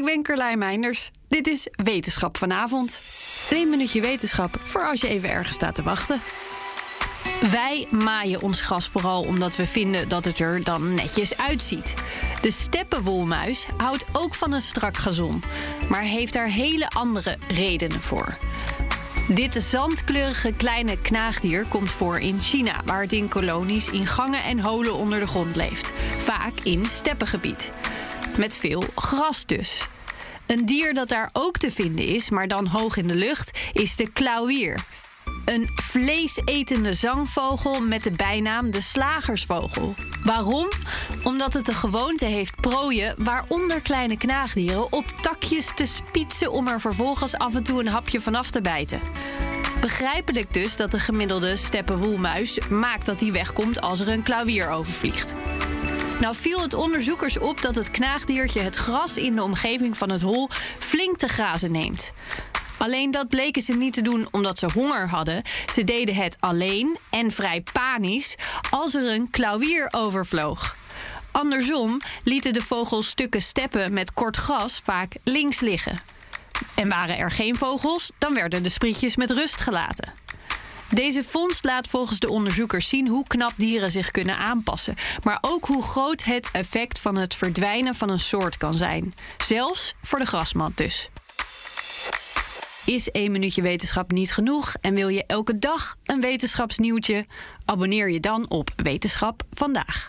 Ik ben Carlijn Meinders. Dit is Wetenschap vanavond. Een minuutje wetenschap voor als je even ergens staat te wachten. Wij maaien ons gras vooral omdat we vinden dat het er dan netjes uitziet. De steppenwolmuis houdt ook van een strak gazon, maar heeft daar hele andere redenen voor. Dit zandkleurige kleine knaagdier komt voor in China, waar het in kolonies in gangen en holen onder de grond leeft, vaak in steppengebied. Met veel gras dus. Een dier dat daar ook te vinden is, maar dan hoog in de lucht, is de klauwier. Een vleesetende zangvogel met de bijnaam de slagersvogel. Waarom? Omdat het de gewoonte heeft prooien, waaronder kleine knaagdieren, op takjes te spietsen om er vervolgens af en toe een hapje vanaf te bijten. Begrijpelijk dus dat de gemiddelde steppenwoelmuis maakt dat hij wegkomt als er een klauwier overvliegt. Nou viel het onderzoekers op dat het knaagdiertje het gras in de omgeving van het hol flink te grazen neemt. Alleen dat bleken ze niet te doen omdat ze honger hadden. Ze deden het alleen en vrij panisch als er een klauwier overvloog. Andersom lieten de vogels stukken steppen met kort gras vaak links liggen. En waren er geen vogels, dan werden de sprietjes met rust gelaten. Deze vondst laat volgens de onderzoekers zien hoe knap dieren zich kunnen aanpassen, maar ook hoe groot het effect van het verdwijnen van een soort kan zijn. Zelfs voor de grasmat dus. Is één minuutje wetenschap niet genoeg en wil je elke dag een wetenschapsnieuwtje? Abonneer je dan op Wetenschap vandaag.